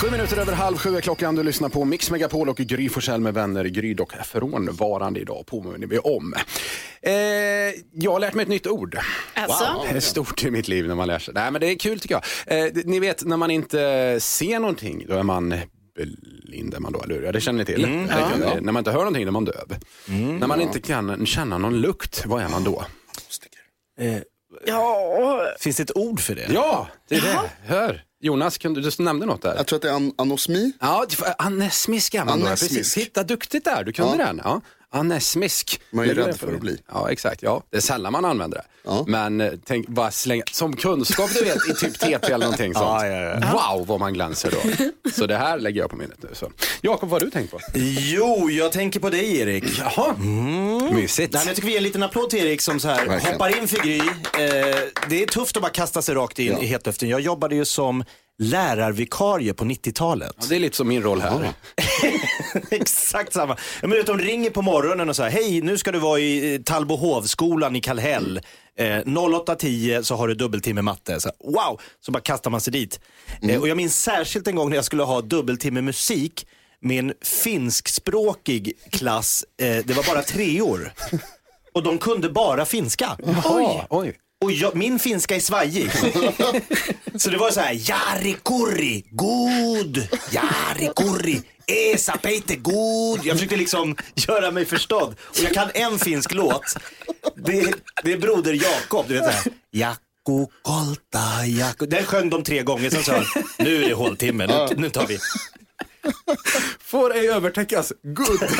Sju minuter över halv sju är klockan. Du lyssnar på Mix Megapol och Gry Forssell med vänner. Gry dock frånvarande idag, påminner vi om. Eh, jag har lärt mig ett nytt ord. Alltså? Wow. Det är stort i mitt liv när man lär sig. Nej, men det är kul tycker jag. Eh, ni vet, när man inte ser någonting, då är man blind är man då, eller hur? Ja, det känner ni till. Mm, ja. ni- När man inte hör någonting, då är man döv. när man inte kan känna någon lukt, vad är man då? Ja. Finns det ett ord för det? Ja, det är det. Hör. Jonas, kunde, du nämnde något där. Jag tror att det är an anosmi. Ja, anesmisk är man då. Precis. Titta, duktigt där. Du kunde Ja. den. Ja. Anesmisk. Man är ju rädd för att bli. Ja, exakt. Ja. Det är sällan man använder det. Ja. Men eh, tänk, bara slänga, som kunskap du vet, i typ TP eller någonting sånt. Ja, ja, Wow, vad man glänser då. Så det här lägger jag på minnet nu. Så. Jakob, vad har du tänkt på? Jo, jag tänker på dig Erik. Jaha, mysigt. Nej, jag tycker vi ger en liten applåd till Erik som så här Verkligen. hoppar in för Gry. Eh, det är tufft att bara kasta sig rakt in Ja. i hetluften. Jag jobbade ju som lärarvikarie på 90-talet. Ja, det är lite som min roll här. Exakt samma. Ja, Men de ringer på morgonen och säger, hej nu ska du vara i eh, Tallbohovskolan i Kallhäll. Eh, 08.10 så har du dubbeltimme matte. Så, wow, så bara kastar man sig dit. Eh, och jag minns särskilt en gång när jag skulle ha dubbeltimme musik med en finskspråkig klass. Eh, det var bara treor. Och de kunde bara finska. Oj. Oj. Och jag, min finska är svajig. så det var så här, jari kurri, god, jari kurri, esa peite god. Jag försökte liksom göra mig förstådd. Och jag kan en finsk låt. Det, det är Broder Jakob, du vet så här. Jakku kolta, jakku. Den sjöng de tre gånger, sen sa han, nu är det håltimme, nu, nu tar vi. Får ej övertäckas. Good.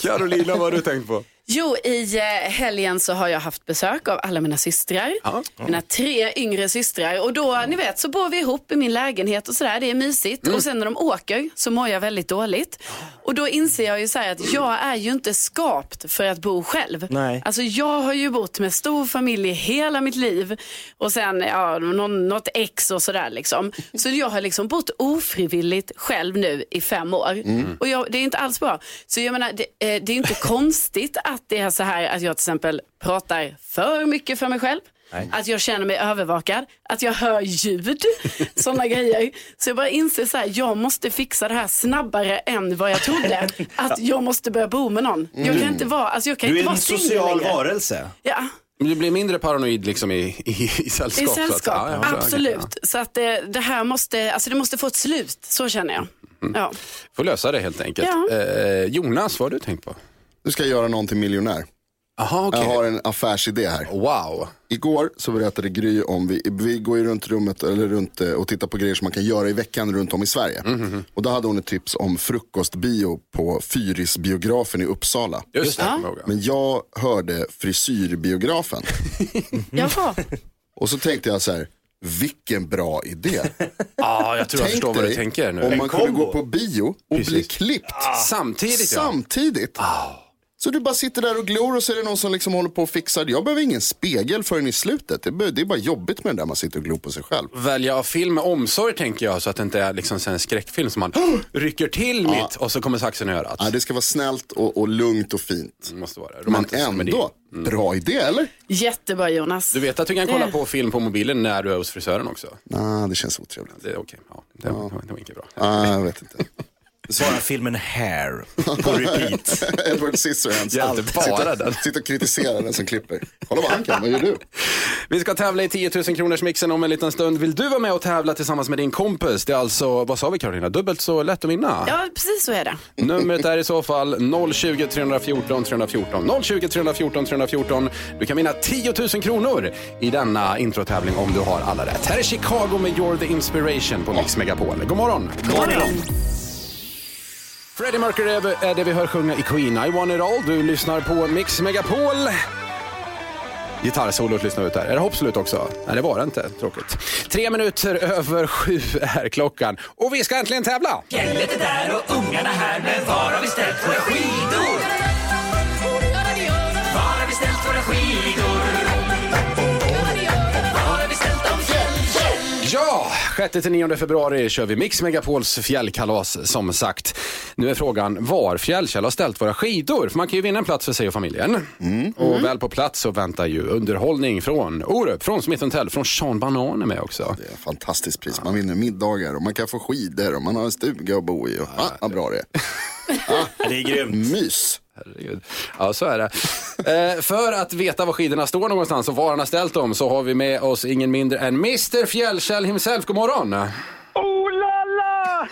Carolina, vad har du tänkt på? Jo, i eh, helgen så har jag haft besök av alla mina systrar. Ja. Mina tre yngre systrar. Och då, ni vet, så bor vi ihop i min lägenhet och sådär. Det är mysigt. Mm. Och sen när de åker så mår jag väldigt dåligt. Och då inser jag ju så att jag är ju inte skapt för att bo själv. Nej. Alltså jag har ju bott med stor familj hela mitt liv. Och sen ja, någon, något ex och sådär liksom. Så jag har liksom bott ofrivilligt själv nu i fem år. Mm. Och jag, det är inte alls bra. Så jag menar, det, eh, det är inte konstigt att det är så här att jag till exempel pratar för mycket för mig själv. Att jag känner mig övervakad, att jag hör ljud, sådana grejer. Så jag bara inser så här, jag måste fixa det här snabbare än vad jag trodde. Att jag måste börja bo med någon. Jag kan inte vara, alltså jag kan Du är inte vara en singel social längre. varelse. Ja, Du blir mindre paranoid liksom i, i, i sällskap. i att sällskap, Ja, ja, så- absolut. Så att det, det här måste, alltså det måste få ett slut, så känner jag. Ja. Får lösa det helt enkelt. Ja. Eh, Jonas, vad har du tänkt på? Nu ska jag göra någon till miljonär. Jaha, okej. Jag har en affärsidé här. Wow. Igår så berättade Gry om, vi, vi går ju runt rummet eller runt eh, och tittar på grejer som man kan göra i veckan runt om i Sverige. Mhm, Och då hade hon ett tips om frukostbio på Fyrisbiografen i Uppsala. Just det. Men jag hörde frisyrbiografen. Jaha. och så tänkte jag så här, vilken bra idé. Ja, jag tror jag förstår vad du tänker nu. om man kunde gå på bio och bli Precis. klippt Samtidigt ja. samtidigt. Så du bara sitter där och glor och så är det någon som liksom håller på och fixar. Jag behöver ingen spegel förrän i slutet. Det, är bara jobbigt med det där man sitter och glor på sig själv. Välja av film med omsorg tänker jag så att det inte är liksom en skräckfilm som man rycker till mitt och så kommer saxen i örat. Ja, det ska vara snällt och, och lugnt och fint. Det måste vara det. Men ändå, bra idé eller? Jättebra Jonas. Du vet att du kan kolla Det- på film på mobilen när du är hos frisören också? Nej, det känns otrevligt. Det är okej. Ja, det, var, det var inte bra. Ah, jag vet inte. Svarar filmen Hair på repeat. Edward Scissorhands. Hjälpte bara Sitter- den. Sitter och kritiserar den som klipper. Kolla vad han kan, vad gör du? Vi ska tävla i 10 000 kronors mixen om en liten stund. Vill du vara med och tävla tillsammans med din kompis? Det är alltså, vad sa vi Carolina, dubbelt så lätt att vinna. Ja, precis så är det. Numret är i så fall 020 314 314. 020 314 314. Du kan vinna 10 000 kronor i denna introtävling om du har alla rätt. Här är Chicago med You're the Inspiration på Mix Megapol. God morgon! God morgon. Freddie Mercury är det vi hör sjunga i Queen. I want it all. Du lyssnar på Mix Megapol. Gitarrsolot lyssnar ut där. Är det hoppslut också? Nej, det var det inte. Tråkigt. Tre minuter över sju är klockan och vi ska äntligen tävla! Fjället är där och ungarna här, men var har vi ställt våra skidor? Var har vi ställt våra skidor? Skivor? 6-9 februari kör vi Mix Megapols fjällkalas som sagt. Nu är frågan var Fjällkäll har ställt våra skidor. För man kan ju vinna en plats för sig och familjen. Och väl på plats så väntar ju underhållning från Orup, från Smith Tell, från Sean Banan är med också. Det är ett fantastiskt pris. Man vinner middagar och man kan få skidor och man har en stuga att bo i. Och, ah, vad bra det är. Det är grymt. Mys. Herregud. Ja, så är det. Eh, för att veta var skidorna står någonstans och var han har ställt dem så har vi med oss ingen mindre än Mr Fjällkäll himself. God morgon! Oh la la!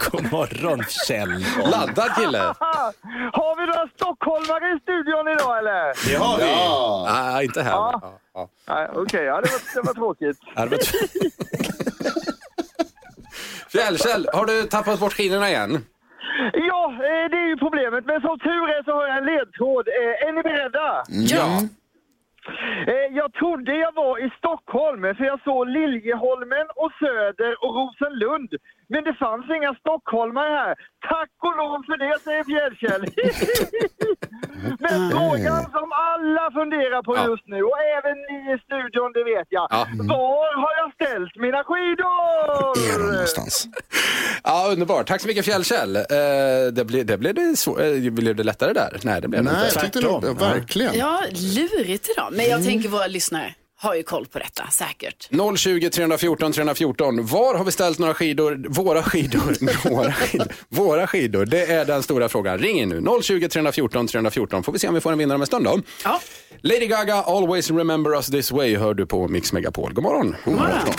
God morgon Kjell. Laddad kille! Har vi några stockholmare i studion idag eller? Det har vi. Nej, inte här. Ja. Ja. Ja. Nej, Okej, ja, det, var, det var tråkigt. Ja, Fjällkäll, har du tappat bort skidorna igen? Ja, eh, det är ju problemet. Men som tur är så har jag en ledtråd. Eh, Är ni beredda? Ja. Eh, Jag trodde jag var i Stockholm för jag såg Liljeholmen och Söder och Rosenlund. Men det fanns inga stockholmare här. Tack och lov för det, säger Fjällkäll. Men frågan som alla funderar på Ja. just nu, och även ni i studion, det vet jag. Ja. Var har jag ställt mina skidor? Är de någonstans? Ja, underbart. Tack så mycket Fjällkäll. Eh, det blev det, blev det, svår, eh, blev det lättare där? Nej, det blev det Nej, inte. nog, Tvärtom. ja, verkligen. Ja, lurigt idag. Men jag tänker våra lyssnare har ju koll på detta, säkert. 020 314 314. Var har vi ställt några skidor? Våra skidor. Våra skidor. Våra skidor. Det är den stora frågan. Ring in nu. 020 314 314. Får vi se om vi får en vinnare om en stund då. Ja. Lady Gaga, Always Remember Us This Way hör du på Mix Megapol. God morgon. God morgon.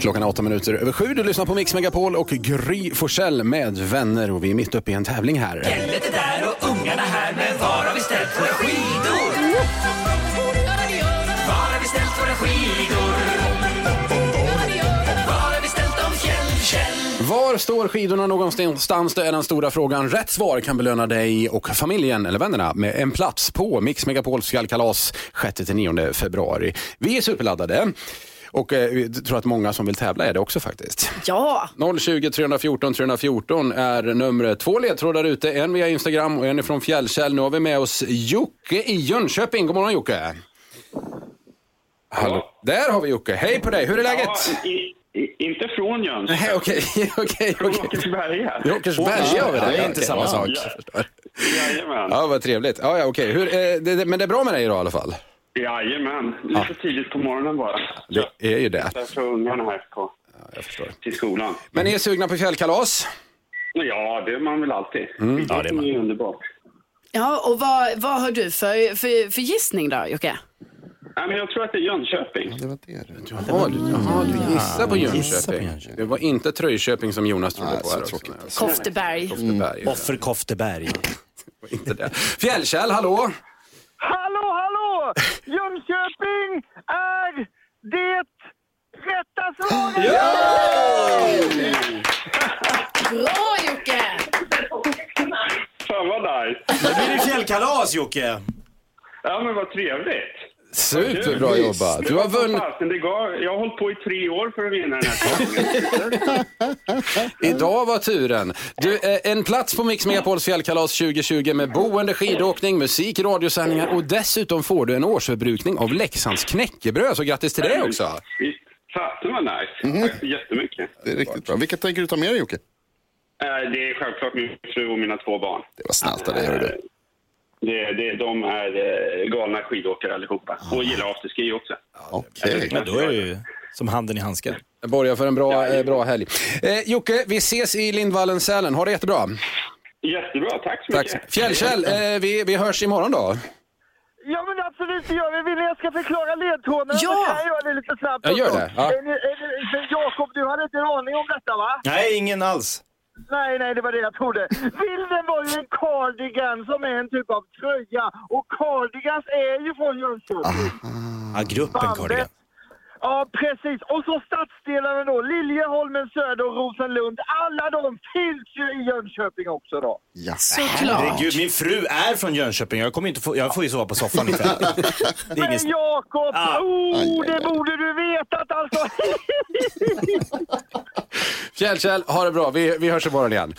Klockan är åtta minuter över sju. Du lyssnar på Mix Megapol och Gry Forssell med vänner och vi är mitt uppe i en tävling här. Och ungarna här, men var har vi ställt våra skidor? Var har vi ställt våra skidor? Var har vi ställt dem, Var står skidorna någonstans? Det är den stora frågan. Rätt svar kan belöna dig och familjen eller vännerna med en plats på Mix Megapols fjällkalas 6-9 februari. Vi är superladdade. Och eh, vi tror att många som vill tävla är det också faktiskt. Ja, 020 314 314 är numret. Två ledtrådar ute, en via Instagram och en ifrån Fjällkäll. Nu har vi med oss Jocke i Jönköping. God morgon Jocke! Hallå. Där har vi Jocke. Hej på dig, hur är läget? Ja, i, i, inte från Jönköping. Nej, okej, okej, Från okej. Åkersberga. Åkersberga har vi det är där. inte Okej, samma ja, sak. jag förstår. Jajamän. Ja, vad trevligt. Ja, ja, okej. Hur, eh, det, det, men det är bra med dig idag i alla fall? Jajamän. Lite tidigt på morgonen bara. Det är ju det. Därför ungarna här på, Jag förstår. till skolan. Men är sugna på fjällkalas? Ja, det är man väl alltid. Mm. Ja, det är man. ju underbart. ja och vad, vad har du för, för, för gissning då, Jocke? Nej, men jag tror att det är Jönköping. Det var det du. Jaha, du, jaha, du gissar på Jönköping. Det var inte Tröjköping som Jonas trodde på här också. tråkigt. Nej, Kofteberg. Kofteberg. Offer Kofteberg. Inte det. Fjällkäll, hallå? Hallå, hallå! Jönköping är det rätta svaret! Bra Jocke! Fan vad nice. Nu blir det fjällkalas Jocke. Ja, men vad trevligt. Superbra jobbat. Du har vunnit. Fasen, det gav, jag har hållit på i tre år för att vinna den här. Idag var turen. Du, eh, en plats på Mix Megapols fjällkalas 2020 med boende, skidåkning, musik, radiosändningar och dessutom får du en årsförbrukning av Leksands knäckebröd. Så grattis till det också. Visst. Fasen vad nice. Tack så jättemycket. Det är riktigt bra. Vilka tänker du ta med dig Jocke? Eh, Det är självklart min fru och mina två barn. Det var snällt av dig, hörru du. Det, det, de är eh, galna skidåkare allihopa och gillar afterski också. Okej. Men då är det ju som handen i handsken. Jag borgar för en bra, eh, bra helg. Eh, Jocke, vi ses i Lindvallen, Sälen. Ha det jättebra. Jättebra, tack så Tack. mycket. Fjällkäll, eh, vi, vi hörs imorgon då. Ja men absolut, det gör vi. Vill ni jag ska förklara ledtrådarna? Ja! Så kan jag göra det lite snabbt. Ja, gör det. Ja. Jakob, du hade inte en aning om detta va? Nej, ingen alls. Nej, nej, det var det jag trodde. Bilden var ju en cardigan som är en typ av tröja. Och cardigans är ju från Jönköping. Ja, gruppen Cardigan. Ja, precis. Och så stadsdelarna då. Liljeholmen, Söder och Rosenlund. Alla de finns ju i Jönköping också då. Ja. Såklart. Herregud, min fru är från Jönköping. Jag, kommer inte få, jag får ju sova på soffan ikväll. Är Men ingen... Jakob, Ah. oh, det borde du vetat alltså. Fjällkäll, ha det bra. Vi, vi hörs imorgon igen.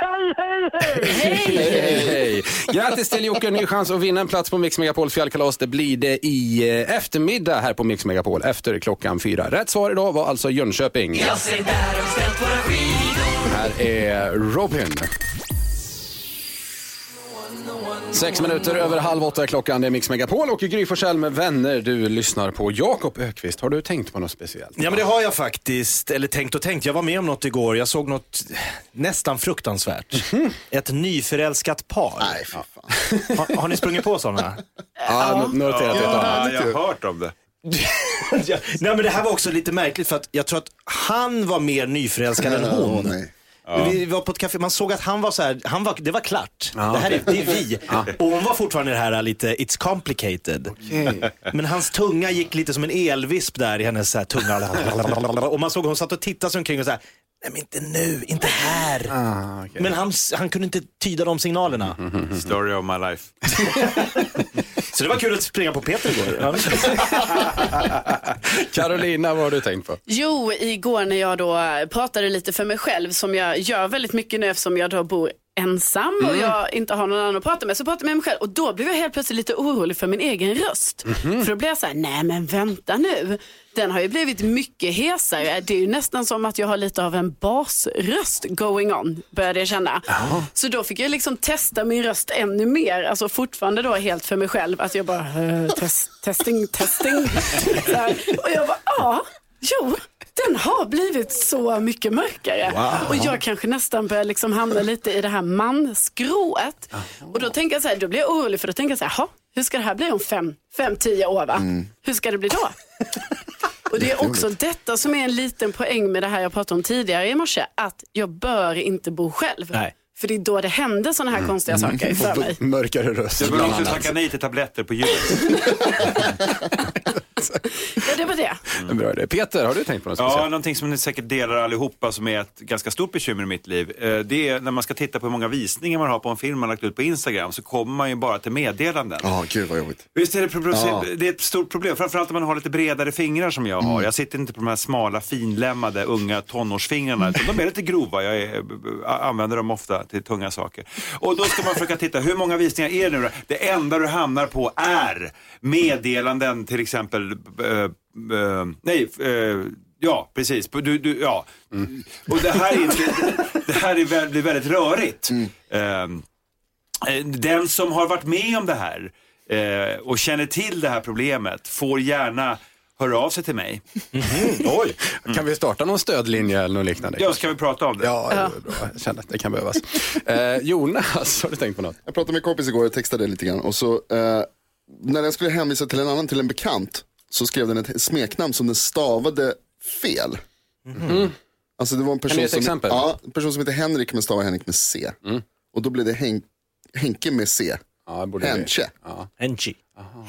Hej, hej, Hej, hej. Grattis till Jocke, ny chans att vinna en plats på Mix Megapols fjällkalas. Det blir det i eh, eftermiddag här på Mix Megapol efter klockan fyra. Rätt svar idag var alltså Jönköping. Jag ser där har vi ställt våra skidor. Här är Robin. Sex minuter över halv åtta är klockan. Det är Mix Megapol och Gry Forssell med vänner. Du lyssnar på Jakob Ökvist. Har du tänkt på något speciellt? Ja men det har jag faktiskt, eller tänkt och tänkt. Jag var med om något igår, jag såg något nästan fruktansvärt. Ett nyförälskat par. Nej, fy fan. Har, har ni sprungit på sådana? Ja, noterat. Ja, jag har hört om det. nej men det här var också lite märkligt för att jag tror att han var mer nyförälskad än hon. nej. Vi var på ett café, man såg att han var så här, han var, det var klart. Det här är, det är vi. Och hon var fortfarande det här lite, it's complicated. Men hans tunga gick lite som en elvisp där i hennes så här, tunga. Och man såg hon satt och tittade sig omkring och så här, nej men inte nu, inte här. Ah, Men han, han kunde inte tyda de signalerna. Story of my life. Så det var kul att springa på Peter igår. Carolina, vad har du tänkt på? Jo, igår när jag då pratade lite för mig själv som jag gör väldigt mycket nu eftersom jag då bor ensam och jag inte har någon annan att prata med. Så pratade jag med mig själv och då blev jag helt plötsligt lite orolig för min egen röst. För då blev jag så här, nej men vänta nu. Den har ju blivit mycket hesare. Det är ju nästan som att jag har lite av en basröst going on, började jag känna. Så då fick jag liksom testa min röst ännu mer. Alltså fortfarande då helt för mig själv. Att jag bara, eh, test, testing, testing. Och jag bara, ja, jo. Den har blivit så mycket mörkare. Och jag kanske nästan börjar liksom hamna lite i det här manskrået. Och då tänker jag så här, då blir jag orolig för då tänker jag så här, "Jaha, hur ska det här bli om fem, fem tio år va? Hur ska det bli då? Och det är också detta som är en liten poäng med det här jag pratade om tidigare i morse, att jag bör inte bo själv. Nej. För det är då det händer sådana här konstiga saker för mig. Mörkare röst. Du bör också tacka nej till tabletter på ljudet. Ja, det var det. En Bra idé. Peter, har du tänkt på något Ja, någonting som ni säkert delar allihopa som är ett ganska stort bekymmer i mitt liv. Eh, Det är när man ska titta på hur många visningar man har på en film man lagt ut på Instagram så kommer man ju bara till meddelanden. Ja, gud vad jobbigt. Visst är det, Ja. det är ett stort problem, framförallt om man har lite bredare fingrar som jag Mm. har. Jag sitter inte på de här smala finlämmade unga tonårsfingrarna, utan de är lite grova. Jag är, använder dem ofta till tunga saker. Och då ska man försöka titta, hur många visningar är det nu då? Det enda du hamnar på är meddelanden till exempel, eh, eh, nej, eh, Ja, precis. Du, du, ja. Och det här är, inte, det här är väldigt, väldigt rörigt. Ehm, Eh, Den som har varit med om det här eh, och känner till det här problemet får gärna höra av sig till mig. Oj, kan vi starta någon stödlinje eller något liknande? Ja, ska vi prata om det? Ja, är bra. Jag känner att det kan behövas. Eh, Jonas, har du tänkt på något? Jag pratade med en kompis igår, jag textade det lite grann. Och så, eh, när jag skulle hänvisa till en annan, till en bekant, så skrev den ett smeknamn som den stavade fel. Alltså det var en person som, exempel? Ja, en person som heter Henrik men stavar Henrik med C. Och då blev det Hen Henke med C. Ja, Henche. Ja. Henchi.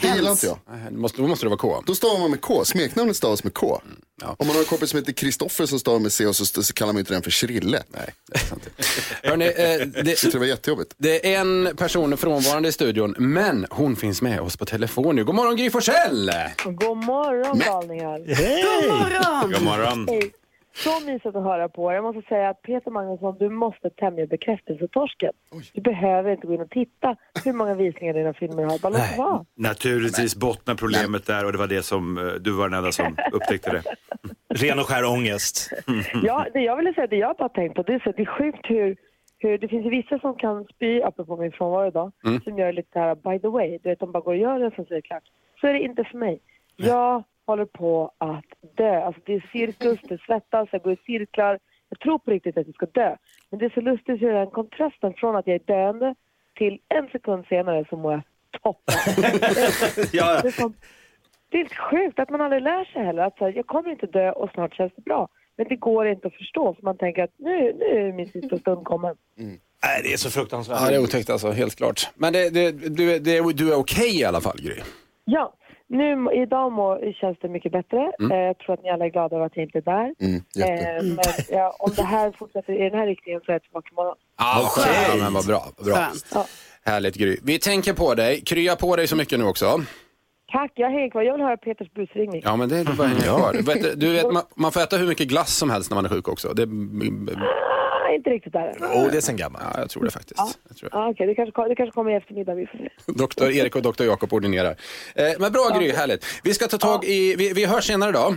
Det gillar inte jag. Det måste, då måste det vara K. Då stavar man med K, smeknamnet stavas med K. ja. Om man har en kompis som heter Kristoffer som stavar med C och så, så kallar man inte den för Schrille. Nej, det är sant. Hörrni, eh, det, det var jättejobbigt. det är en person frånvarande i studion, men hon finns med oss på telefon nu. God morgon Gry Forssell! God morgon galningar. God morgon! God morgon. Hej. Så mysigt att höra på. Jag måste säga att Peter Magnusson, du måste tämja bekräftelsetorsken. Du behöver inte gå in och titta hur många visningar dina filmer har. Bara låt vara. Naturligtvis bottnar problemet där och det var det som, eh, du var den enda som upptäckte det. Ren och skär ångest. Ja, det jag ville säga, det jag bara tänkt på, det är, så, det är sjukt hur, hur det finns ju vissa som kan spy, apropå min frånvaro idag, som gör lite här by the way, du vet de bara går och gör det, sen så är det klart. Så är det inte för mig. Jag håller på att dö. Alltså det är cirkus, det svettas, jag går i cirklar. Jag tror på riktigt att jag ska dö. Men det är så lustigt hur den kontrasten från att jag är döende till en sekund senare så mår jag toppen. Ja, Det är, så, det är sjukt att man aldrig lär sig heller. Att så här, jag kommer inte dö och snart känns det bra. Men det går inte att förstå för man tänker att nu, nu är min sista stund kommen. nej, det är så fruktansvärt. Ja, det är otäckt alltså, helt klart. Men det, det, du, är- det, du är okej i alla fall, Gry? Ja, nu, idag må, känns det mycket bättre. Eh, jag tror att ni alla är glada över att jag inte är där. Mm. Eh, men ja, om det här fortsätter i den här riktningen så är jag tillbaka imorgon. Ja, skönt. Ja, men vad bra. Vad bra. Skönt. Ja. Härligt Gry. Vi tänker på dig. Krya på dig så mycket nu också. Tack, jag hänger kvar. Jag vill höra Peters busringning. Ja, men det är bara hänga kvar. Du vet, du vet, man, man får äta hur mycket glass som helst när man är sjuk också. Det, Ah, inte riktigt där än. Oh, det är sen gammalt. Ja, jag tror det faktiskt. Jag tror det. Ja, okej, det, kanske, det kanske kommer i eftermiddag, vi får se. Doktor Erik och doktor Jakob ordinerar. Eh, men bra Gry, härligt. Vi ska ta tag i, vi, vi hörs senare då.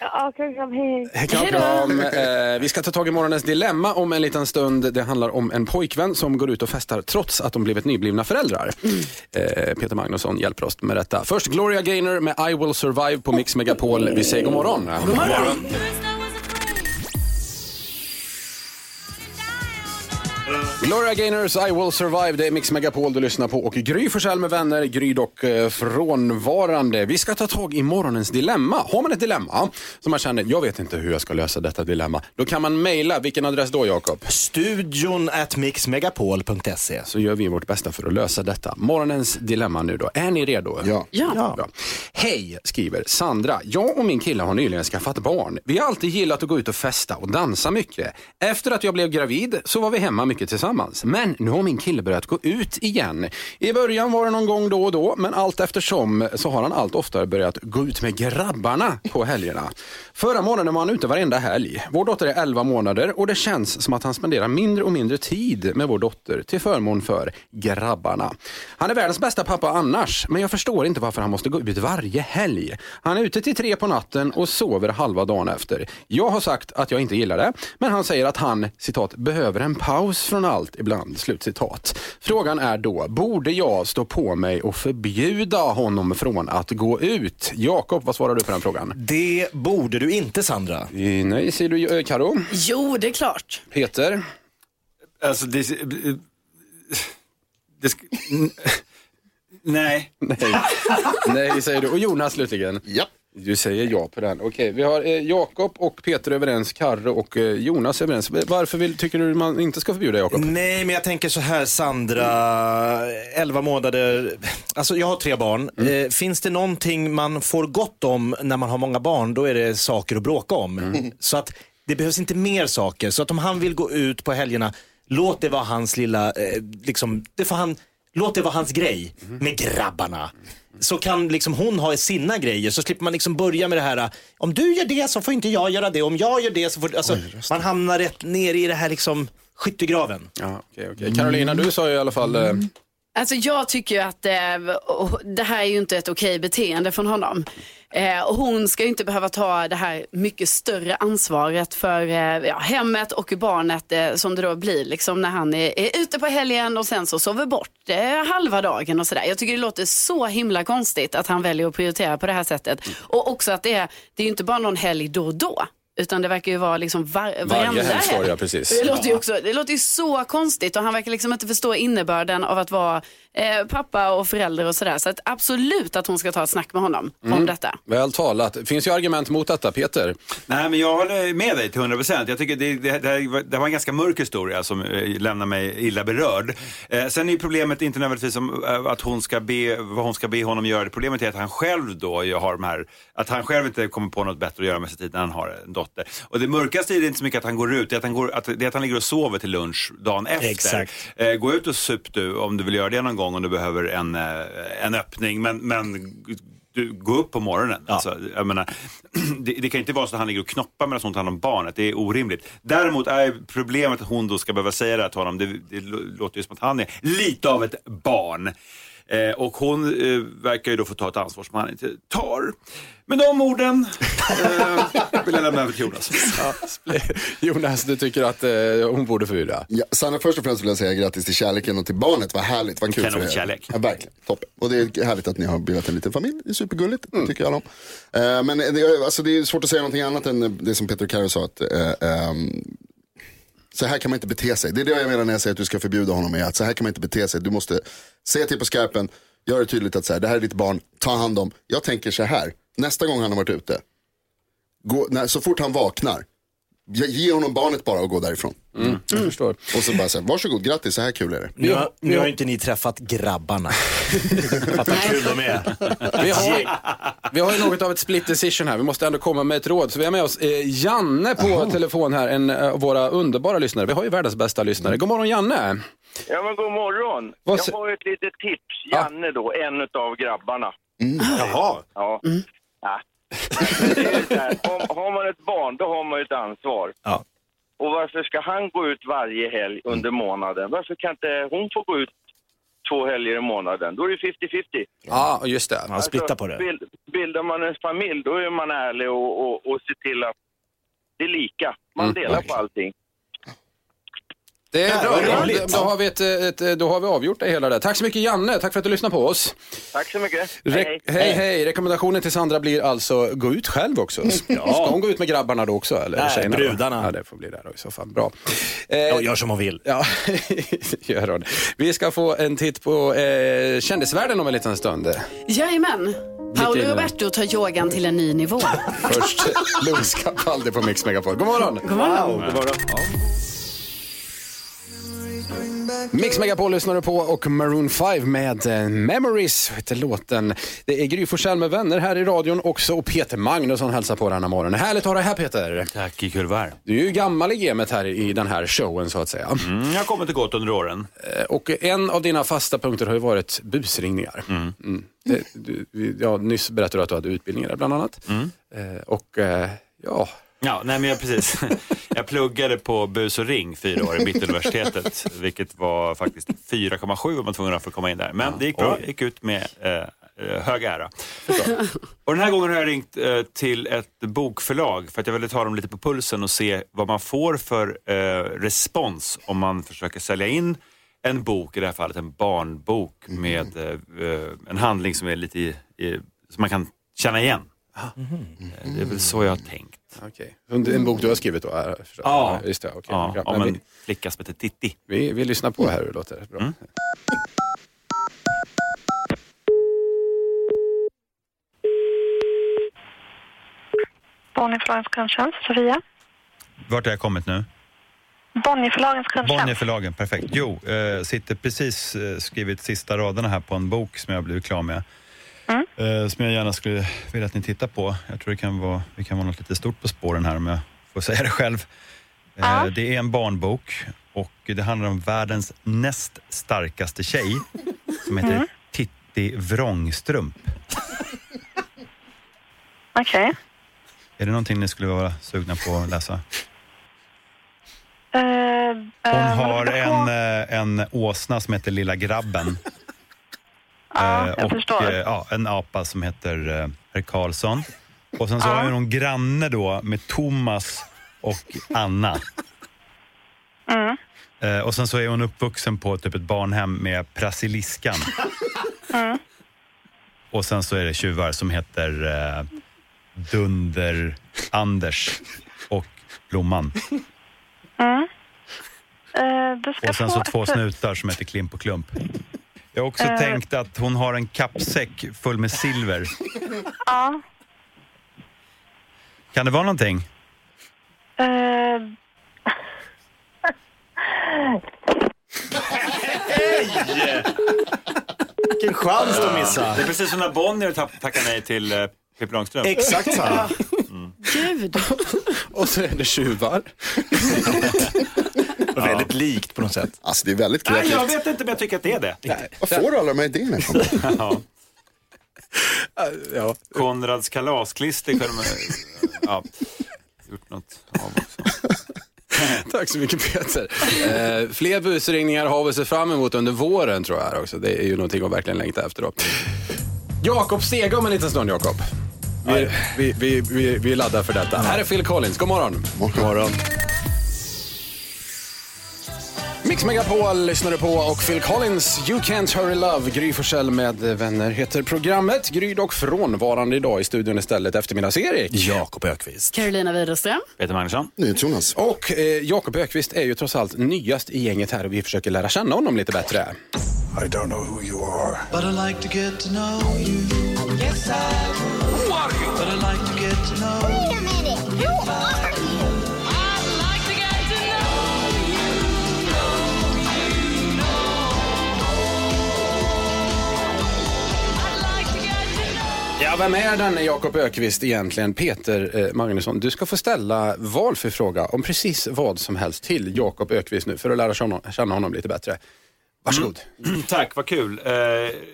Ja, kram, kram, hej, hej. Kram, kram. Eh, vi ska ta tag i morgonens dilemma om en liten stund. Det handlar om en pojkvän som går ut och festar trots att de blivit nyblivna föräldrar. Eh, Peter Magnusson hjälper oss med detta. Först Gloria Gaynor med I will survive på Mix Megapol. Vi säger god morgon. God morgon. Gloria Gaynors I will survive, det är Mix Megapol du lyssnar på och Gry Forssell med vänner, Gry dock eh, frånvarande. Vi ska ta tag i morgonens dilemma. Har man ett dilemma som man känner, jag vet inte hur jag ska lösa detta dilemma, då kan man mejla. Vilken adress då Jakob? Studion at mixmegapol.se. Så gör vi vårt bästa för att lösa detta. Morgonens dilemma nu då. Är ni redo? Ja. Ja. Bra. Hej, skriver Sandra. Jag och min kille har nyligen skaffat barn. Vi har alltid gillat att gå ut och festa och dansa mycket. Efter att jag blev gravid så var vi hemma mycket tillsammans. Men nu har min kille börjat gå ut igen. I början var det någon gång då och då, men allt eftersom så har han allt oftare börjat gå ut med grabbarna på helgerna. Förra månaden var han ute varenda helg. Vår dotter är 11 månader och det känns som att han spenderar mindre och mindre tid med vår dotter till förmån för grabbarna. Han är världens bästa pappa annars, men jag förstår inte varför han måste gå ut varje helg. Han är ute till tre på natten och sover halva dagen efter. Jag har sagt att jag inte gillar det, men han säger att han citat, behöver en paus från allt ibland. Slut citat. Frågan är då, borde jag stå på mig och förbjuda honom från att gå ut? Jakob, vad svarar du på den frågan? Det borde du inte Sandra. Eh, Nej, säger du eh, Karo. Jo, det är klart. Peter? Alltså, det... det sk- n- nej. Nej. Nej, säger du. Och Jonas slutligen? Ja. Du säger ja på den. Okej, vi har eh, Jakob och Peter överens, Karro och eh, Jonas överens. Varför vill, tycker du man inte ska förbjuda Jakob? Nej, men jag tänker så här Sandra, 11 månader. Alltså jag har tre barn. Eh, finns det någonting man får gott om när man har många barn, då är det saker att bråka om. Så att det behövs inte mer saker. Så att om han vill gå ut på helgerna, låt det vara hans lilla, eh, liksom, det får han, låt det vara hans grej med grabbarna. Så kan liksom hon ha sina grejer så slipper man liksom börja med det här, om du gör det så får inte jag göra det, om jag gör det så får alltså, man hamnar rätt ner i det här liksom skyttegraven. Ja, okej, okej. Carolina, du sa ju i alla fall... Eh, Alltså jag tycker ju att eh, det här är ju inte ett okej beteende från honom. Eh, och hon ska ju inte behöva ta det här mycket större ansvaret för eh, ja, hemmet och barnet eh, som det då blir liksom när han är, är ute på helgen och sen så sover bort eh, halva dagen och sådär. Jag tycker det låter så himla konstigt att han väljer att prioritera på det här sättet. Och också att det är, det är ju inte bara någon helg då och då. Utan det verkar ju vara liksom var, varenda helg ja, precis. Det låter, ju också, det låter ju så konstigt och han verkar liksom inte förstå innebörden av att vara eh, pappa och förälder och sådär. Så att absolut att hon ska ta ett snack med honom om detta. väl talat. Finns ju argument mot detta, Peter. Nej, men jag håller med dig till 100 procent. Jag tycker det, det, det, det var en ganska mörk historia som eh, lämnar mig illa berörd. Eh, sen är ju problemet inte nödvändigtvis om, eh, att hon ska be, vad hon ska be honom göra. Problemet är att han själv då har de här, att han själv inte kommer på något bättre att göra med sin tid när han har en dotter. Och det mörkaste är det inte så mycket att han går ut, det är att han, går, att, det är att han ligger och sover till lunch dagen efter. Exakt. Eh, gå ut och sup du om du vill göra det någon gång om du behöver en, eh, en öppning. Men, men du, gå upp på morgonen. Alltså, jag menar, det, det kan inte vara så att han ligger och knoppar medan hon tar hand om barnet. Det är orimligt. Däremot är problemet att hon då ska behöva säga det här till honom. Det, det låter ju som att han är lite av ett barn. Eh, och hon eh, verkar ju då få ta ett ansvar som han inte tar. Med de orden eh, vill jag lämna över till Jonas. Jonas, du tycker att eh, hon borde förbjuda? Ja, Sanna, först och främst vill jag säga grattis till kärleken och till barnet. Vad härligt, vad kul för er. Kanonkärlek. Ja, verkligen, toppen. Och det är härligt att ni har bildat en liten familj. Det är supergulligt, det tycker jag om. Eh, men det, är- alltså, det är svårt att säga någonting annat än det som Peter Karo sa. Att, eh, ehm, så här kan man inte bete sig. Det är det jag menar när jag säger att du ska förbjuda honom. Är att så här kan man inte bete sig. Du måste säga till på skarpen, gör det tydligt att så här, det här är ditt barn, ta hand om. Jag tänker så här, nästa gång han har varit ute, gå, när, så fort han vaknar, ge, honom barnet bara och gå därifrån. Jag förstår. Och så bara säga, varsågod, grattis, så här kul är det. Nu, har, nu har inte ni träffat grabbarna. Fatta kul de är. Vi har, vi har ju något av ett split decision här. Vi måste ändå komma med ett råd. Så vi har med oss eh, Janne på telefon här, en av våra underbara lyssnare. Vi har ju världens bästa lyssnare. God morgon Janne! Ja, men god morgon. Vad Jag har ett litet tips. Janne då, en av grabbarna. Jaha. Ja. Ja. Om, har man ett barn, då har man ju ett ansvar. Ja. Och varför ska han gå ut varje helg under månaden? Varför kan inte hon få gå ut två helger i månaden? Då är det 50-50. Ja, just det. Man splittar på det. Bild, bildar man en familj, då är man ärlig och, och, och ser till att det är lika. Man Mm. delar på allting. Det är bra. vad Då, har vi ett, ett, då har vi avgjort det hela där. Tack så mycket Janne, tack för att du lyssnade på oss. Tack så mycket. Re- hej, hej. Rekommendationen till Sandra blir alltså gå ut själv också. Ska hon gå ut med grabbarna då också? Eller Nej, tjejerna då? brudarna. Ja, det får bli där då i så fall. Bra. Eh, Ja, gör som hon vill. Ja, gör hon. Vi ska få en titt på eh, kändisvärlden om en liten stund. Jajamän. Paolo Roberto tar yogan till en ny nivå. Först Louis Capaldi på Mix Megapol. God morgon! God morgon. Wow, god morgon. Mix Megapol lyssnar du på och Maroon 5 med eh, Memories heter låten. Det är Gry Forssell med vänner här i radion också och Peter Magnusson hälsar på denna morgon. Härligt att ha dig här Peter. Tack, kul var. Du är ju gammal i gamet här i den här showen så att säga. Mm, jag har kommit och gått under åren. Eh, Och en av dina fasta punkter har ju varit busringningar. Mm. Det, du, ja, nyss berättade du att du hade utbildningar bland annat. Eh, Och ja, Ja, nej men jag, precis. Jag pluggade på bus och ring fyra år i Mittuniversitetet, vilket var faktiskt 4,7 var man tvungen att att komma in där. Men det gick bra, jag gick ut med eh, eh, hög ära. Och den här gången har jag ringt eh, till ett bokförlag för att jag ville ta dem lite på pulsen och se vad man får för eh, respons om man försöker sälja in en bok, i det här fallet en barnbok med eh, eh, en handling som är lite i, i, som man kan känna igen. Eh, Det är väl så jag har tänkt. Okej. Okay. En bok du har skrivit då? är- förstås. Ja. Just det, okej. Ja, Ja, om en vi, flicka som heter Titti. vi, vi lyssnar på här hur det låter. Bra. Mm. Bonnierförlagens kundtjänst, Sofia. Vart har jag kommit nu? Bonnierförlagens kundtjänst. Bonnierförlagen, perfekt. Jo, eh, sitter precis eh, skrivit sista raderna här på en bok som jag har blivit klar med. Mm. Eh, som jag gärna skulle vilja att ni tittar på. Jag tror det kan vara, det kan vara något lite stort på spåren här om jag får säga det själv. Eh, Ja. Det är en barnbok och det handlar om världens näst starkaste tjej som heter Mm. Titti Vrångstrump. Okej. Är det någonting ni skulle vara sugna på att läsa? Eh, Hon har en, en åsna som heter Lilla grabben. Ja, Eh, jag och förstår. eh, ja, en apa som heter eh, Herr Karlsson. Och sen så Ja. har hon någon granne då med Thomas och Anna. Mm. Och sen så är hon uppvuxen på typ ett barnhem med Brasiliskan. Mm. Och sen så är det tjuvar som heter eh, Dunder-Anders och Blomman. Mm. Eh, Och sen så två snutar som heter Klimp och Klump. Jag har också Eh. tänkt att hon har en kappsäck full med silver. Ja. Kan det vara någonting? Eh, Vilken chans de missade. Det är precis som när Bonnier tack- tackar nej till eh, Pippi Långstrump. Exakt samma. Gud. Och så är det tjuvar. Och Väldigt likt på något sätt. Alltså det är väldigt Nej, kreativt. jag vet inte, men jag tycker att det är det. Var får du alla de här idéerna ifrån? Ja. Ja. Konrads kalasklister kunde man ja, gjort något av också. Tack så mycket Peter. Eh, fler busringningar har vi sett fram emot under våren tror jag också. Det är ju någonting att verkligen längta efter då. Jakob Stege om en liten stund Jakob. Vi, vi, vi, vi, vi laddar för detta. Här är Phil Collins, god morgon. God morgon. Mix Megapol lyssnar du på och Phil Collins, You Can't Hurry Love. Gry Forssell med vänner heter programmet. Gry dock frånvarande idag i studion istället. Eftermiddags-Erik. Jakob Ökvist. Carolina Widerström. Peter Magnusson. Jonas. Och eh, Jakob Ökvist är ju trots allt nyast i gänget här och vi försöker lära känna honom lite bättre. I don't know who you are. But I like to get to know you. Yes, I would. Who are you? But I like to get to know Wait a minute. Who are you? Ja, vem är den Jakob Ökvist egentligen? Peter eh, Magnusson, du ska få ställa valfri fråga om precis vad som helst till Jakob Ökvist nu för att lära känna, känna honom lite bättre. Varsågod. Mm. Tack, vad kul. Eh,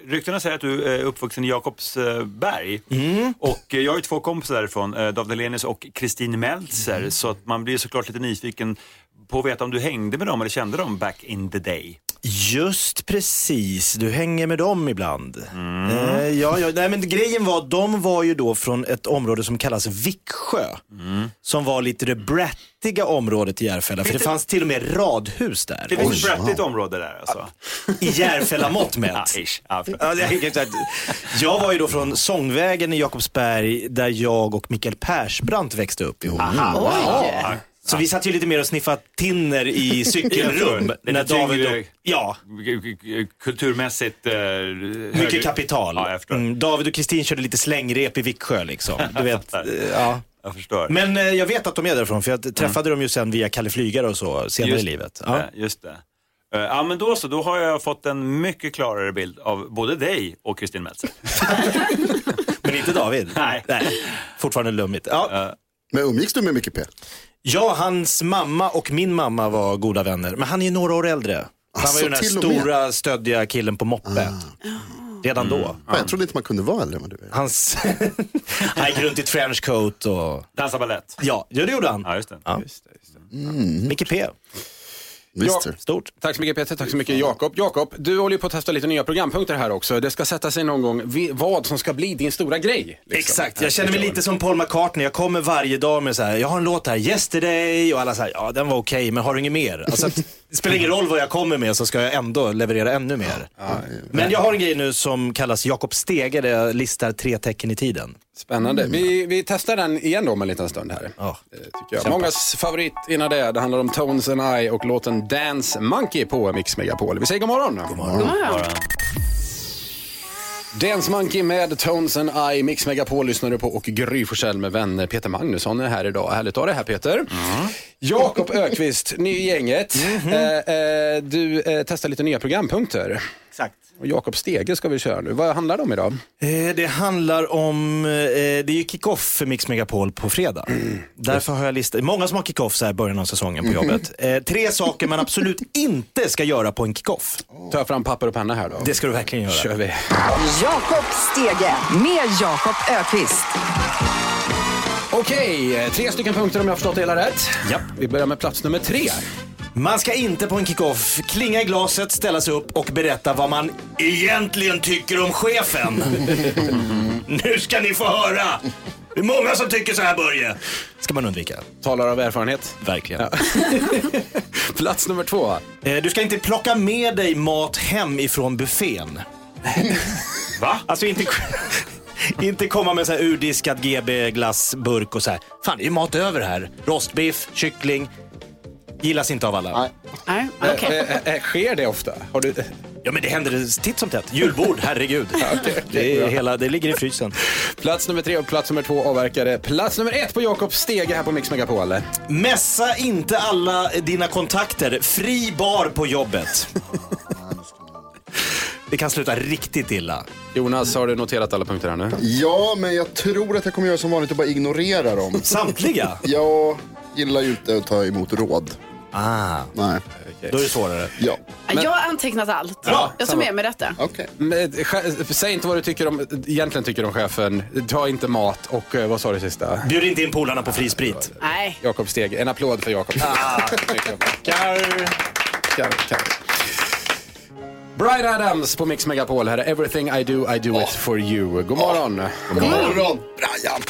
ryktena säger att du är uppvuxen i Jakobsberg. Och eh, jag har ju två kompisar därifrån, eh, David Hellenius och Kristin Meltzer. Så att man blir såklart lite nyfiken på att veta om du hängde med dem eller kände dem back in the day. Just precis, du hänger med dem ibland. Mm. Eh, ja, ja, nej, men grejen var, de var ju då från ett område som kallas Vicksjö. Mm. Som var lite det brattiga området i Järfälla, för det fanns till och med radhus där. Det finns ett brattigt område där alltså. I Järfälla-mått mätt. Jag var ju då från Sångvägen i Jakobsberg där jag och Mikael Persbrandt växte upp ihop. Ja. Så vi satt ju lite mer och sniffade tinner i cykelrum. När David tyngre- och, ja, Kulturmässigt eh, mycket högre- kapital. Ja. Mm, David och Kristin körde lite slängrep i Vicksjö liksom. Du vet, eh, ja. Jag förstår. Men eh, jag vet att de är därifrån för jag träffade dem ju sen via Kalle Flygare och så senare Just i livet. Ja. Ja. Just det. Eh, Ja men då så, då har jag fått en mycket klarare bild av både dig och Kristin Meltzer. Men inte David. Nej. Fortfarande lummigt. Ja. Men umgicks du med Micke P? Ja, hans mamma och min mamma var goda vänner. Men han är ju några år äldre. Han var Asså, ju den där och med. stora stöddiga killen på moppe. Redan då. Fan, jag trodde inte man kunde vara äldre än vad du är. Hans... han gick runt i trenchcoat och... Dansa balett. Ja, ja, det gjorde han. Ja, just det. Ja. Micke P. Visst Ja. Stort. Tack så mycket Peter, tack så mycket Jakob. Jakob, du håller ju på att testa lite nya programpunkter här också. Det ska sätta sig någon gång vad som ska bli din stora grej. liksom. Exakt, jag känner mig lite som Paul McCartney. Jag kommer varje dag med så här, jag har en låt här, Yesterday och alla säger ja den var okej men har du inget mer? Alltså, att, det spelar ingen roll vad jag kommer med så ska jag ändå leverera ännu mer. Men jag har en grej nu som kallas Jakob Stege där jag listar tre tecken i tiden. Spännande. Vi, vi testar den igen då om en liten stund här. Ja. Eh, Tycker jag. Mångas favorit innan det, det handlar om Tones and I och låten Dance Monkey på Mix Megapol. Vi säger god morgon. God morgon. Dance Monkey med Tones and I, Mix Megapol lyssnar du på och Gry Forssell med vänner. Peter Magnusson är här idag. Härligt att ha dig här Peter. Jakob Ökvist, ny i gänget. Eh, eh, du eh, testar lite nya programpunkter. Exakt. Och Jakob Stege ska vi köra nu. Vad handlar det om idag? Eh, det handlar om, eh, det är ju kick-off för Mix Megapol på fredag. Därför har jag listat, många som har kick-off så här i början av säsongen på jobbet. Eh, tre saker man absolut inte ska göra på en kick-off. Ta fram papper och penna här då. Det ska du verkligen göra. kör vi. Jakob Stege med Jakob Ökvist. Okej, eh, tre stycken punkter om jag har förstått det hela rätt. Japp. Vi börjar med plats nummer tre. Man ska inte på en kick-off klinga i glaset, ställa sig upp och berätta vad man egentligen tycker om chefen. nu ska ni få höra! Det är många som tycker så här Börje. ska man undvika. Talar av erfarenhet. Verkligen. Plats nummer två. Eh, Du ska inte plocka med dig mat hem ifrån buffén. Va? Alltså inte, inte komma med så här urdiskad GB glassburk och så här. Fan, det är ju mat över här. Rostbiff, kyckling. Gillas inte av alla. Nej. Nej, okej. Eh, eh, eh, sker det ofta? Har du... Ja, men det händer titt som tätt. Julbord, herregud. det, är hela, det ligger i frysen. Plats nummer tre och plats nummer två avverkade. Plats nummer ett på Jakob Stege här på Mix Megapol. Mässa inte alla dina kontakter. Fri bar på jobbet. Det kan sluta riktigt illa. Jonas, har du noterat alla punkter här nu? Ja, men jag tror att jag kommer göra som vanligt och bara ignorera dem. Samtliga? Jag gillar ju inte att ta emot råd. Ah, Nej. då är det svårare. Ja, Jag har antecknat allt. Bra, jag tar samma. med mig detta. okej. Men, eh, Säg inte vad du tycker om, egentligen tycker om chefen. Ta inte mat och eh, vad sa du sista? Bjud inte in polarna på fri sprit. Nej. Jakob Stege. En applåd för Jakob. Kar. Kar, kar. Brian Adams på Mix Megapol. Här är Everything I do, I do it for you. God morgon. God morgon, Brian.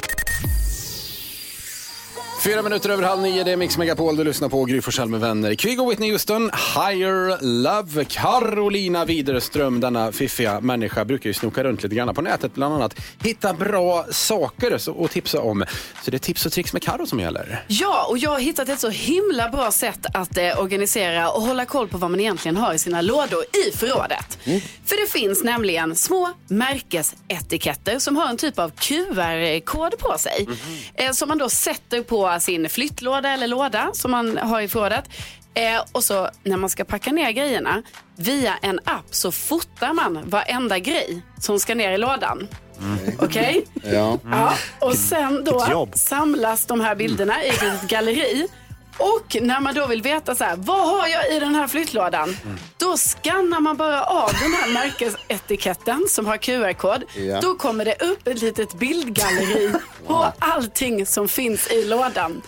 Fyra minuter över halv nio, det är Mix Megapol. Du lyssnar på Gry Forssell med vänner. Kviggo Whitney Houston, Higher Love. Carolina Widerström, denna fiffiga människa, brukar ju snoka runt lite grann på nätet bland annat. Hitta bra saker att tipsa om. Så det är tips och tricks med Karo som gäller. Ja, och jag har hittat ett så himla bra sätt att eh, organisera och hålla koll på vad man egentligen har i sina lådor i förrådet. För det finns nämligen små märkesetiketter som har en typ av QR-kod på sig. Eh, som man då sätter på sin flyttlåda eller låda som man har i förrådet. Eh, och så när man ska packa ner grejerna via en app så fotar man varenda grej som ska ner i lådan. Okej? Ja. Ja, och sen Vilket då samlas de här bilderna i ett galleri. Och när man då vill veta så här, vad har jag i den här flyttlådan? Då skannar man bara av den här märkesetiketten som har QR-kod. Ja. Då kommer det upp ett litet bildgalleri på allting som finns i lådan.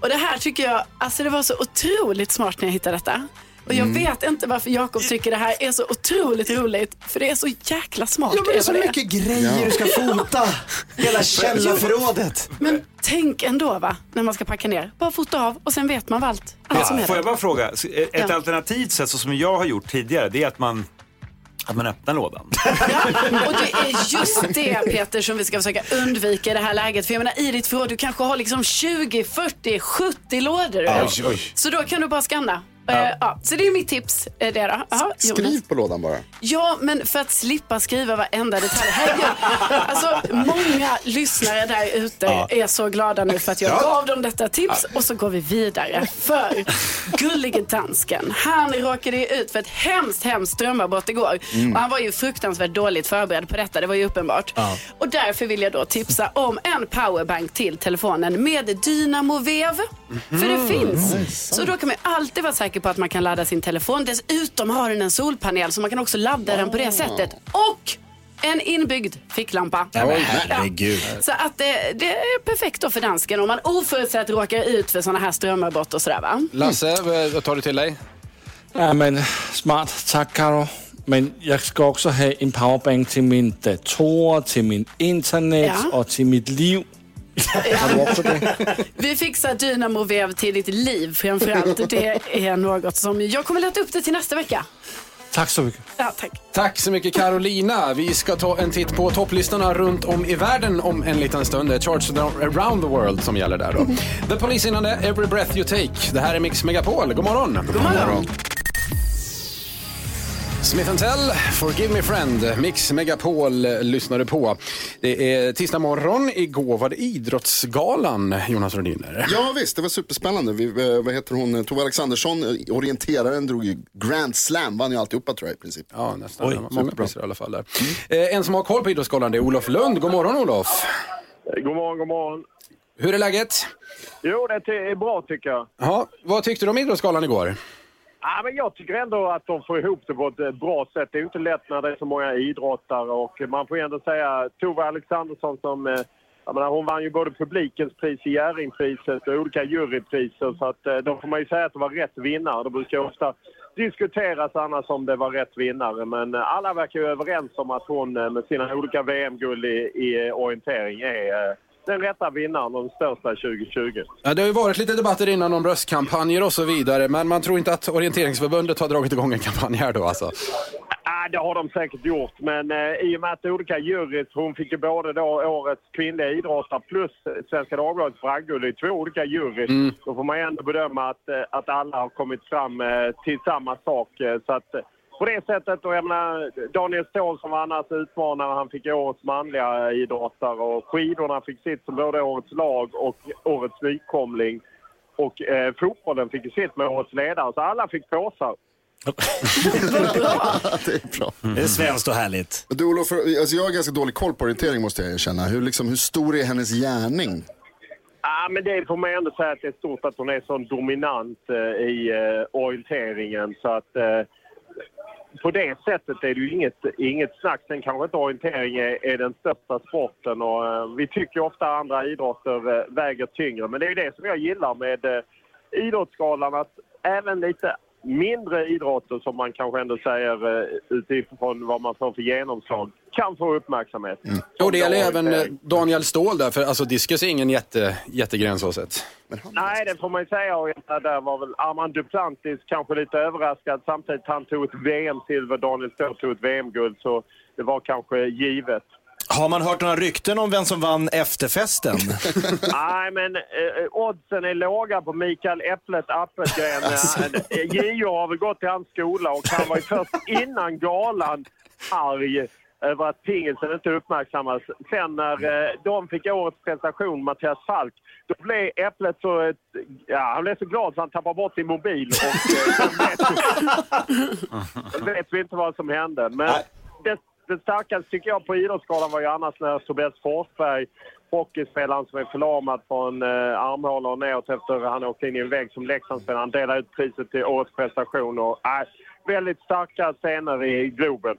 Och det här tycker jag, alltså det var så otroligt smart när jag hittade detta. Och jag Mm. vet inte varför Jakob tycker det här är så otroligt roligt. För det är så jäkla smart. Ja, men det är så mycket grejer du ska fota. Hela källarförrådet. Men tänk ändå va, när man ska packa ner. Bara fota av och sen vet man vad allt, allt som Ja, är får jag bara fråga, ett Ja. alternativt sätt så som jag har gjort tidigare, det är att man, att man öppnar lådan. Och det är just det Peter som vi ska försöka undvika i det här läget. För jag menar i ditt förråd, du kanske har liksom 20, 40, 70 lådor. Oj, oj. Så då kan du bara scanna. Ja. ja, så det är mitt tips. eh, Det då. Jonas. Skriv på lådan bara. Ja, men för att slippa skriva varenda detalj. Herregud. Alltså, många lyssnare där ute Ja. är så glada nu för att jag Ja. gav dem detta tips och så går vi vidare. För gullige dansken, han råkade ut för ett hemskt, hemskt strömavbrott igår. Mm. Och han var ju fruktansvärt dåligt förberedd på detta, det var ju uppenbart. Och därför vill jag då tipsa om en powerbank till telefonen med dynamovev. För det finns. Så då kan man alltid vara säker på att man kan ladda sin telefon. Dessutom har den en solpanel så man kan också ladda den på det sättet. Och en inbyggd ficklampa. Ja, men herregud. Så att det, det är perfekt då för dansken om man oförutsett råkar ut för sådana här strömavbrott och sådär va? Lasse, vad- vad tar du till dig? Ja, men smart. Tack, Karo. Men jag ska också ha en powerbank till min dator, till min internet Ja. och till mitt liv. Har du också det? Vi fixar dynamovev till ditt liv framförallt. Det är något som jag kommer leta upp det till nästa vecka. Tack så mycket. Ja, tack. Tack så mycket Carolina. Vi ska ta en titt på topplistorna runt om i världen om en liten stund. Det är Charts around the world som gäller där då. The Police innan det, Every breath you take. Det här är Mix Megapol. God morgon. God morgon. Smith Tell, Forgive Me Friend, Mix Megapol lyssnar du på. Det är tisdag morgon, igår var det Idrottsgalan, Jonas Rhodiner. Ja visst, det var superspännande. Vi, eh, vad heter hon? Tove Alexandersson, eh, orienteraren, drog ju Grand Slam, vann ju alltihopa tror jag i princip. Ja, nästan. Oj, Många priser i alla fall där. Eh, En som har koll på Idrottsgalan det är Olof Lund. God morgon Olof. God morgon, god morgon. Hur är läget? Jo, det är bra tycker jag. Ja, vad tyckte du om Idrottsgalan igår? Ja, men jag tycker ändå att de får ihop det på ett eh, bra sätt. Det är ju inte lätt när det är så många idrottare och man får ju ändå säga Tove Alexandersson som eh, jag menar, hon vann ju både publikens pris i Jerringpriset och olika jurypriser så att eh, då får man ju säga att det var rätt vinnare. Det brukar ofta diskuteras annars om det var rätt vinnare men eh, alla verkar ju överens om att hon eh, med sina olika VM-guld i, i eh, orientering är den rätta vinnaren den största 2020. Ja, det har ju varit lite debatter innan om bröstkampanjer och så vidare, men man tror inte att Orienteringsförbundet har dragit igång en kampanj här då alltså. Ja, det har de säkert gjort, men eh, i och med att olika jurys, hon fick ju både då årets kvinnliga idrottare plus Svenska Dagbladets bragdguld i två olika jurys, Mm. då får man ju ändå bedöma att, eh, att alla har kommit fram eh, till samma sak. Eh, så att, eh, på det sättet, och jag menar, Daniel Ståhl som var annars utmanare, han fick årets manliga idrottare och skidorna fick sitt som både årets lag och årets nykomling. Och eh, fotbollen fick sitt med årets ledare, så alla fick påsar. det är bra. Det är svenskt och härligt. Du Olof, alltså jag har ganska dålig koll på orientering måste jag erkänna. Hur, liksom, hur stor är hennes gärning? Ja, men det får man ändå säga att det är stort att hon är så dominant eh, i eh, orienteringen. Så att eh, på det sättet är det ju inget, inget snack. Sen kanske inte orientering är, är den största sporten och eh, vi tycker ofta andra idrotter eh, väger tyngre. Men det är ju det som jag gillar med eh, Idrottsgalan, att även lite mindre idrotter som man kanske ändå säger eh, utifrån vad man får för genomslag kan få uppmärksamhet. Och det gäller även eh, Daniel Ståhl där, för alltså diskus är ingen jätte, jättegren så sett. Nej, det får man ju säga. Och där var väl Armand Duplantis kanske lite överraskad. Samtidigt han tog ett VM-silver, Daniel Ståhl tog ett VM-guld. Så det var kanske givet. Har man hört några rykten om vem som vann efterfesten? Nej, men eh, oddsen är låga på Mikael Äpplet Appelgren. Eh, JO har väl gått till hans skola och han var ju först innan galan arg över att pingelsen inte uppmärksammas. Sen när eh, de fick årets prestation, Mattias Falk, då blev Äpplet så, ett, ja, han blev så glad så han tappade bort sin mobil. Och, eh, sen vet, vet vi inte vad som hände. Men det, det starkaste tycker jag på Idrottsgalan var ju annars när Tobias Forsberg hockeyspelaren som är förlamad från eh, armhålor och neråt efter att han åkte in i en vägg som Leksandsspelare. Han delar ut priset till årets prestation. Och, äh, väldigt starka scener i Globen.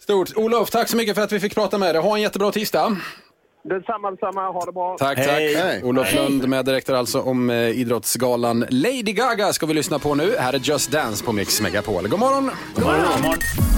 Stort. Olof, tack så mycket för att vi fick prata med dig. Ha en jättebra tisdag. Detsamma, detsamma. Ha det bra. Tack, tack. Olof Lund meddirektör alltså om eh, idrottsgalan Lady Gaga ska vi lyssna på nu. Här är Just Dance på Mix Megapol. God morgon! God morgon.